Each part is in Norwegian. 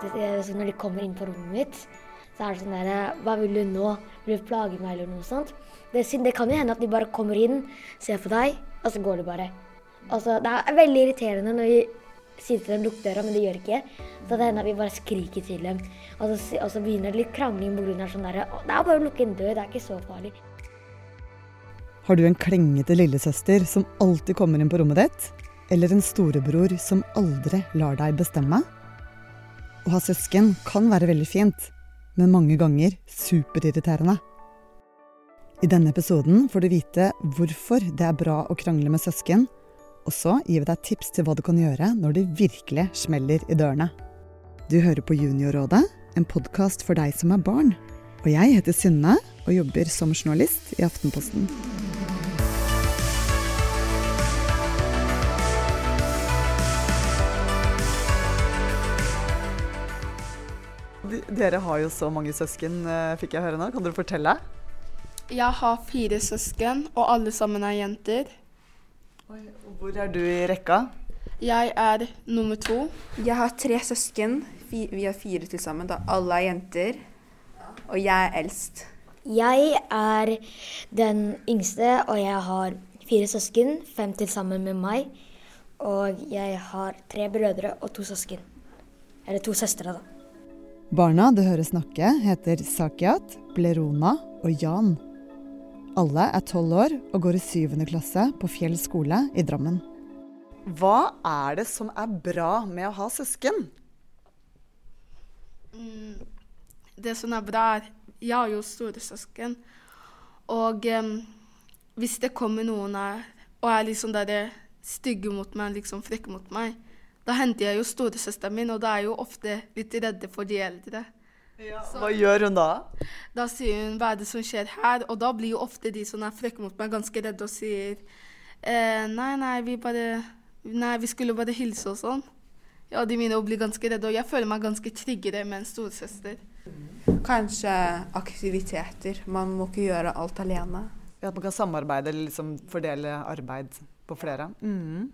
det, det, så når de kommer inn på rommet mitt, så er det sånn derre Hva vil du nå? Vil du plage meg, eller noe sånt? Det, det kan jo hende at de bare kommer inn, ser på deg, og så går de bare. Altså, det er veldig irriterende når vi sier til dem lukk døra, men de gjør ikke. Så det hender at vi bare skriker til dem. Og så, og så begynner det litt krangling av sånn derre Det er bare å lukke en dør, det er ikke så farlig. Har du en klengete lillesøster som alltid kommer inn på rommet ditt? Eller en storebror som aldri lar deg bestemme? Å ha søsken kan være veldig fint, men mange ganger superirriterende. I denne episoden får du vite hvorfor det er bra å krangle med søsken, og så gir vi deg tips til hva du kan gjøre når det virkelig smeller i dørene. Du hører på Juniorrådet, en podkast for deg som er barn. Og jeg heter Synne og jobber som journalist i Aftenposten. Dere har jo så mange søsken, eh, fikk jeg høre nå. Kan dere fortelle? Jeg har fire søsken, og alle sammen er jenter. Hvor er du i rekka? Jeg er nummer to. Jeg har tre søsken. Vi har fire til sammen. da. Alle er jenter. Og jeg er eldst. Jeg er den yngste, og jeg har fire søsken. Fem til sammen med meg. Og jeg har tre brødre og to søsken. Eller to søstre, da. Barna du hører snakke, heter Sakiat, Blerona og Jan. Alle er tolv år og går i syvende klasse på Fjell skole i Drammen. Hva er det som er bra med å ha søsken? Mm, det som er bra, er Jeg har jo store søsken. Og um, hvis det kommer noen her og er liksom der stygge mot meg, liksom frekke mot meg, da henter jeg jo storesøsteren min, og da er jeg jo ofte litt redde for de eldre. Ja, hva gjør hun da? Da sier hun 'hva er det som skjer her?' Og da blir jo ofte de som er frekke mot meg, ganske redde og sier eh, 'nei, nei, vi bare Nei, vi skulle bare hilse og sånn'. Ja, de mine blir ganske redde, og jeg føler meg ganske tryggere med en storesøster. Kanskje aktiviteter. Man må ikke gjøre alt alene. Ja, At man kan samarbeide eller liksom fordele arbeid på flere. Mm.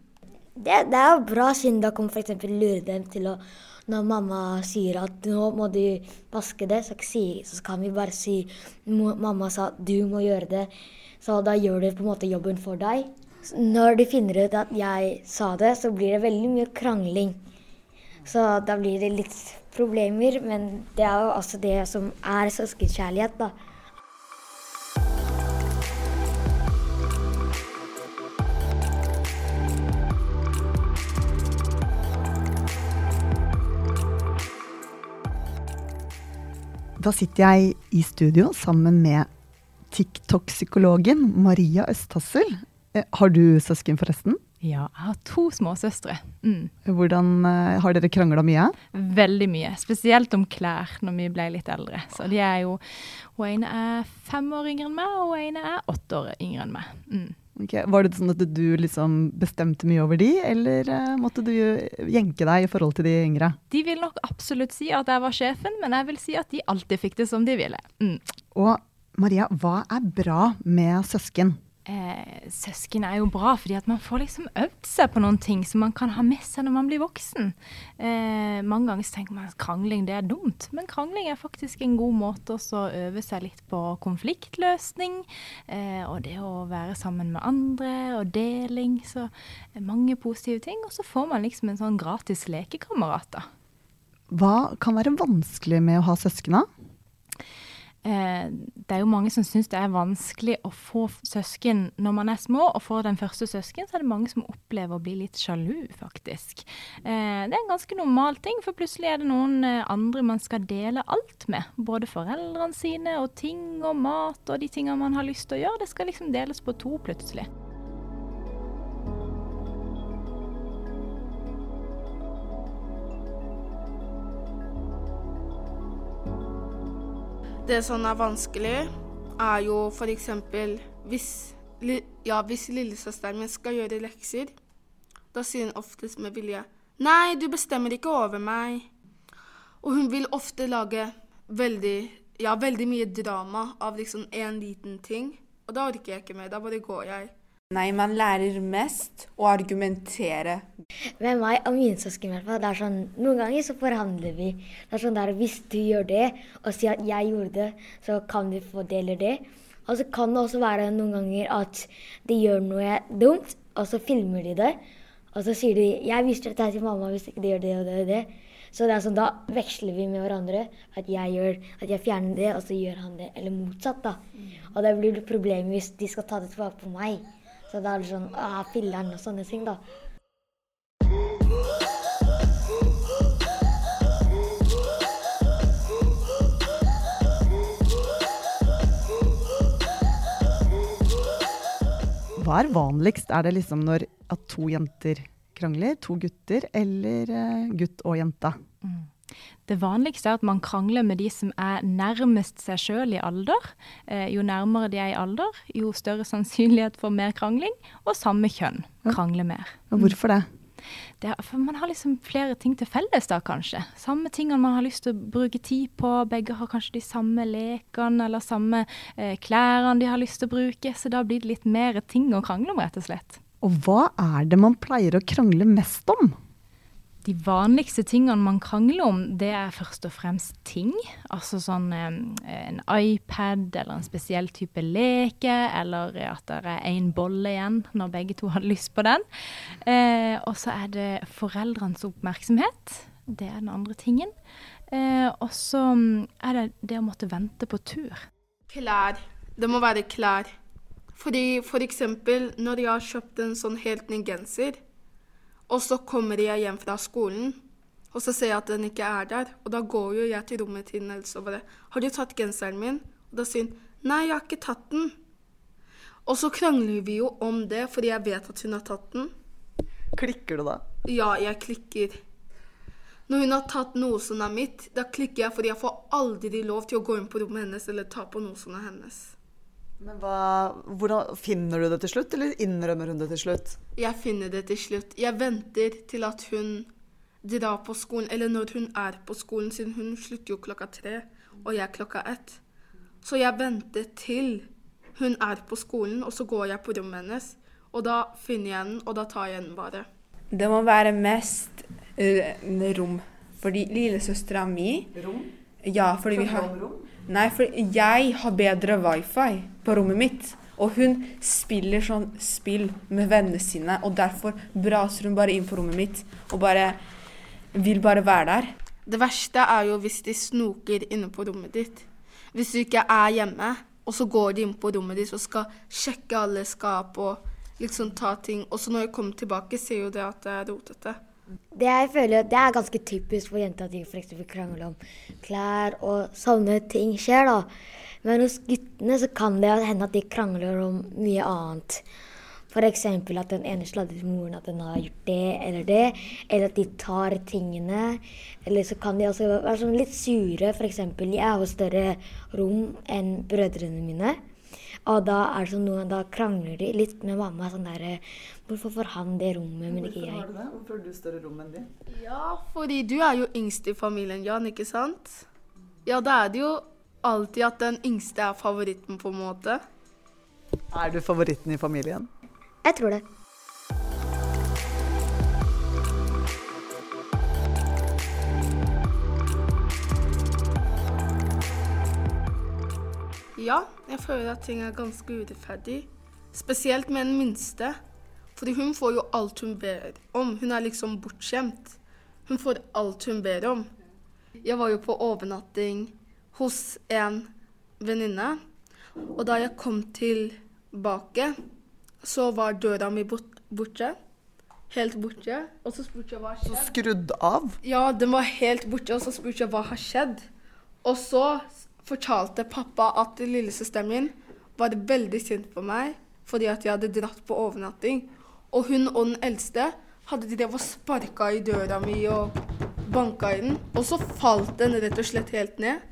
Det, det, er jo bra siden da kan f.eks. lure dem til å Når mamma sier at nå må du vaske det, så, så kan vi bare si mamma sa du må gjøre det. Så da gjør du på en måte jobben for deg. Når de finner ut at jeg sa det, så blir det veldig mye krangling. Så da blir det litt problemer, men det er jo også det som er søskenkjærlighet, da. Da sitter jeg i studio sammen med TikTok-psykologen Maria Østhassel. Eh, har du søsken, forresten? Ja, jeg har to småsøstre. Mm. Hvordan uh, Har dere krangla mye? Veldig mye. Spesielt om klær når vi ble litt eldre. Så de er jo Hun ene er fem år yngre enn meg, og hun ene er åtte år yngre enn meg. Mm. Okay. Var det sånn at du liksom bestemte mye over de, eller uh, måtte du jenke deg i forhold til de yngre? De vil nok absolutt si at jeg var sjefen, men jeg vil si at de alltid fikk det som de ville. Mm. Og Maria, hva er bra med søsken? Eh, søsken er jo bra, fordi at man får liksom øvd seg på noen ting som man kan ha med seg når man blir voksen. Eh, mange ganger tenker man at krangling det er dumt, men krangling er faktisk en god måte å øve seg litt på konfliktløsning. Eh, og det å være sammen med andre, og deling. Så mange positive ting. Og så får man liksom en sånn gratis lekekamerat, da. Hva kan være vanskelig med å ha søsken? Eh, det er jo mange som syns det er vanskelig å få søsken når man er små. Og får den første søsken, så er det mange som opplever å bli litt sjalu, faktisk. Eh, det er en ganske normal ting, for plutselig er det noen eh, andre man skal dele alt med. Både foreldrene sine og ting og mat og de tingene man har lyst til å gjøre. Det skal liksom deles på to plutselig. Det som er vanskelig, er jo f.eks. hvis, ja, hvis lillesøsteren min skal gjøre lekser. Da sier hun oftest med vilje 'Nei, du bestemmer ikke over meg'. Og hun vil ofte lage veldig, ja, veldig mye drama av liksom én liten ting. Og da orker jeg ikke mer. Da bare går jeg. Nei, man lærer mest å argumentere. Med meg og mine søsken, i hvert fall. Det er sånn, noen ganger så forhandler vi. Det er sånn der, Hvis du gjør det, og sier at jeg gjorde det, så kan du få det eller det. Og så kan det også være noen ganger at de gjør noe dumt, og så filmer de det. Og så sier de 'jeg viser dette til mamma hvis ikke de gjør det og det og det'. Så det er sånn, da veksler vi med hverandre. At jeg, gjør, at jeg fjerner det, og så gjør han det. Eller motsatt, da. Og det blir problemet hvis de skal ta det tilbake på meg. Så da er det sånn ah, filler'n og sånne ting, da. Hva er vanligst? Er det liksom når at to jenter krangler, to gutter, eller eh, gutt og jente? Det vanligste er at man krangler med de som er nærmest seg sjøl i alder. Eh, jo nærmere de er i alder, jo større sannsynlighet for mer krangling. Og samme kjønn krangler mer. Og hvorfor det? Det er, for man har liksom flere ting til felles da, kanskje. Samme tingene man har lyst til å bruke tid på. Begge har kanskje de samme lekene eller samme eh, klærne de har lyst til å bruke. Så da blir det litt mer ting å krangle om, rett og slett. Og hva er det man pleier å krangle mest om? De vanligste tingene man krangler om, det er først og fremst ting. Altså sånn eh, en iPad eller en spesiell type leke, eller at det er én bolle igjen når begge to hadde lyst på den. Eh, og så er det foreldrenes oppmerksomhet. Det er den andre tingen. Eh, og så er det det å måtte vente på tur. Klær. Det må være klær. Fordi for eksempel når jeg har kjøpt en sånn helt ny genser, og så kommer jeg hjem fra skolen, og så ser jeg at den ikke er der. Og da går jo jeg til rommet til Nels og bare 'Har du tatt genseren min?' Og da sier hun 'Nei, jeg har ikke tatt den'. Og så krangler vi jo om det, fordi jeg vet at hun har tatt den. Klikker du da? Ja, jeg klikker. Når hun har tatt noe som er mitt, da klikker jeg fordi jeg får aldri lov til å gå inn på rommet hennes eller ta på noe som er hennes. Men hva, hvordan, Finner du det til slutt, eller innrømmer hun det til slutt? Jeg finner det til slutt. Jeg venter til at hun drar på skolen, eller når hun er på skolen, siden hun slutter jo klokka tre, og jeg klokka ett. Så jeg venter til hun er på skolen, og så går jeg på rommet hennes. Og da finner jeg den, og da tar jeg den bare. Det må være mest eh, rom. Fordi lillesøstera mi Rom? Ja, fordi vi har Nei, for jeg har bedre wifi på rommet mitt. Og hun spiller sånn spill med vennene sine, og derfor braser hun bare inn på rommet mitt og bare vil bare være der. Det verste er jo hvis de snoker inne på rommet ditt. Hvis du ikke er hjemme, og så går de inn på rommet ditt og skal sjekke alle skap og liksom ta ting. Og så når jeg kommer tilbake, ser jo det at det er rotete. Det jeg føler, det er ganske typisk for jenter at de f.eks. krangler om klær og sånne ting skjer, da. Men hos guttene så kan det hende at de krangler om mye annet. F.eks. at den ene sladrer til moren at den har gjort det eller det. Eller at de tar tingene. Eller så kan de også være sånn litt sure. F.eks. jeg har jo større rom enn brødrene mine. Og da er det sånn noen, da krangler de litt med mamma. sånn der, Hvorfor får han det rommet, men ikke jeg? Hvorfor har du det? Hvorfor har du større rom enn de? Ja, fordi du er jo yngst i familien, Jan, ikke sant? Ja, da er det jo alltid at den yngste er favoritten, på en måte. Er du favoritten i familien? Jeg tror det. Ja, jeg føler at ting er ganske urettferdig. Spesielt med den minste. Fordi hun får jo alt hun ber om. Hun er liksom bortskjemt. Hun får alt hun ber om. Jeg var jo på overnatting hos en venninne. Og da jeg kom tilbake, så var døra mi bort, borte. Helt borte. Og så spurte jeg hva har Så skrudd av? Ja, den var helt borte, og så spurte jeg hva har skjedd. Og så fortalte pappa at lillesøsteren min var veldig sint på meg fordi at jeg hadde dratt på overnatting. Og hun og den eldste hadde drevet og sparka i døra mi og banka i den. Og så falt den rett og slett helt ned.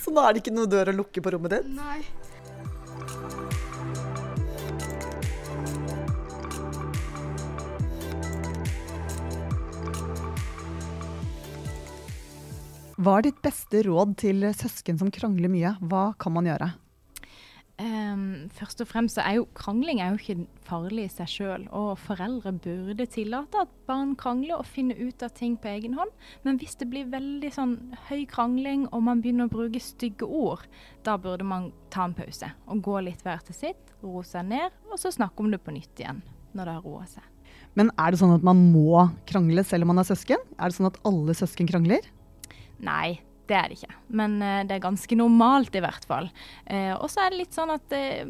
Så nå er det ikke noe dør å lukke på rommet ditt? Nei. Hva er ditt beste råd til søsken som krangler mye? Hva kan man gjøre? Um, først og fremst så er jo krangling er jo ikke farlig i seg sjøl. Og foreldre burde tillate at barn krangler og finner ut av ting på egen hånd. Men hvis det blir veldig sånn høy krangling og man begynner å bruke stygge ord, da burde man ta en pause og gå litt hver til sitt, roe seg ned, og så snakke om det på nytt igjen når det har roa seg. Men er det sånn at man må krangle selv om man er søsken? Er det sånn at alle søsken krangler? Nei, det er det ikke. Men uh, det er ganske normalt, i hvert fall. Uh, og så er det litt sånn at uh,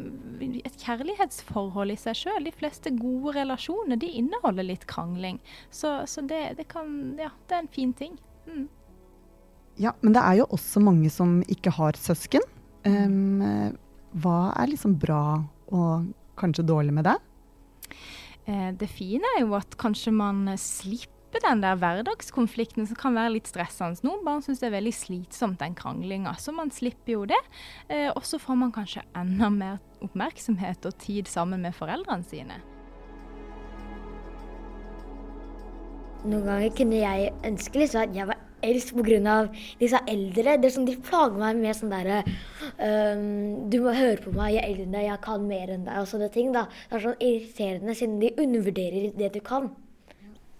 et kjærlighetsforhold i seg sjøl, de fleste gode relasjoner, de inneholder litt krangling. Så, så det, det, kan Ja, det er en fin ting. Mm. Ja, men det er jo også mange som ikke har søsken. Um, hva er liksom bra og kanskje dårlig med det? det fine er jo at kanskje man slipper slippe den der hverdagskonflikten som kan være litt stressende. Noen barn syns det er veldig slitsomt, den kranglinga. Så man slipper jo det. Eh, og så får man kanskje enda mer oppmerksomhet og tid sammen med foreldrene sine. Noen ganger kunne jeg ønske liksom at jeg var eldst pga. disse eldre. Det er sånn, De plager meg med sånn derre um, Du må høre på meg, jeg er eldre enn deg, jeg kan mer enn deg og sånne ting. da. Det er sånn irriterende siden de undervurderer det du kan.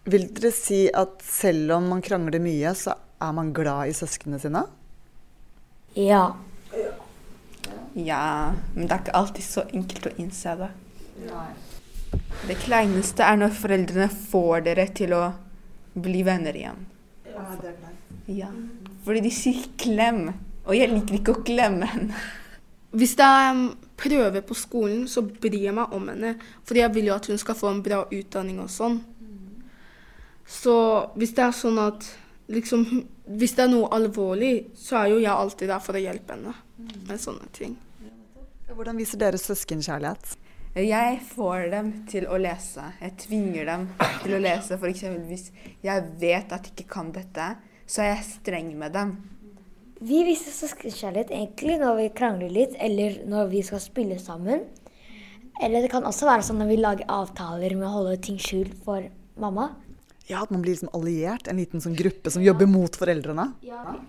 Vil dere si at selv om man krangler mye, så er man glad i søsknene sine? Ja. Ja, men det er ikke alltid så enkelt å innse det. Nei. Det kleineste er når foreldrene får dere til å bli venner igjen. Ja, det er kleint. Ja. Fordi de sier 'klem', og jeg liker ikke å klemme henne. Hvis det er prøver prøve på skolen, så bryr jeg meg om henne. Fordi jeg vil jo at hun skal få en bra utdanning og sånn. Så hvis det er sånn at liksom Hvis det er noe alvorlig, så er jo jeg alltid der for å hjelpe henne med sånne ting. Hvordan viser dere søskenkjærlighet? Jeg får dem til å lese. Jeg tvinger dem til å lese. For eksempel hvis jeg vet at de ikke kan dette, så er jeg streng med dem. Vi viser søskenkjærlighet egentlig når vi krangler litt, eller når vi skal spille sammen. Eller det kan også være sånn når vi lager avtaler med å holde ting skjult for mamma. Ja, At man blir liksom alliert, en liten sånn gruppe som jobber mot foreldrene?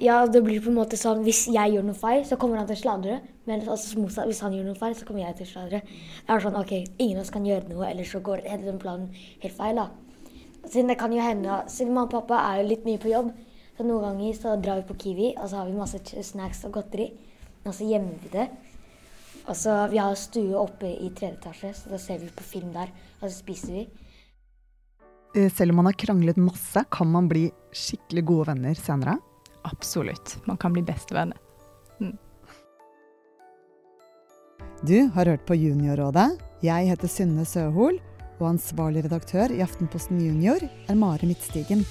Ja, det blir på en måte sånn hvis jeg gjør noe feil, så kommer han til å sladre. Men altså, hvis han gjør noe feil, så kommer jeg til å sladre. Det er sånn OK, ingen av oss kan gjøre noe, ellers så går den planen helt feil, da. Siden det kan jo hende Siden mamma og pappa er jo litt mye på jobb, så noen ganger så drar vi på Kiwi, og så har vi masse snacks og godteri. Og så gjemmer vi det. Og så Vi har stue oppe i tredje etasje, så da ser vi på film der, og så spiser vi. Eh, selv om man har kranglet masse, kan man bli skikkelig gode venner senere? Absolutt. Man kan bli bestevenner. Mm. Du har hørt på Juniorrådet. Jeg heter Synne Søhol, og ansvarlig redaktør i Aftenposten Junior er Mare Midtstigen.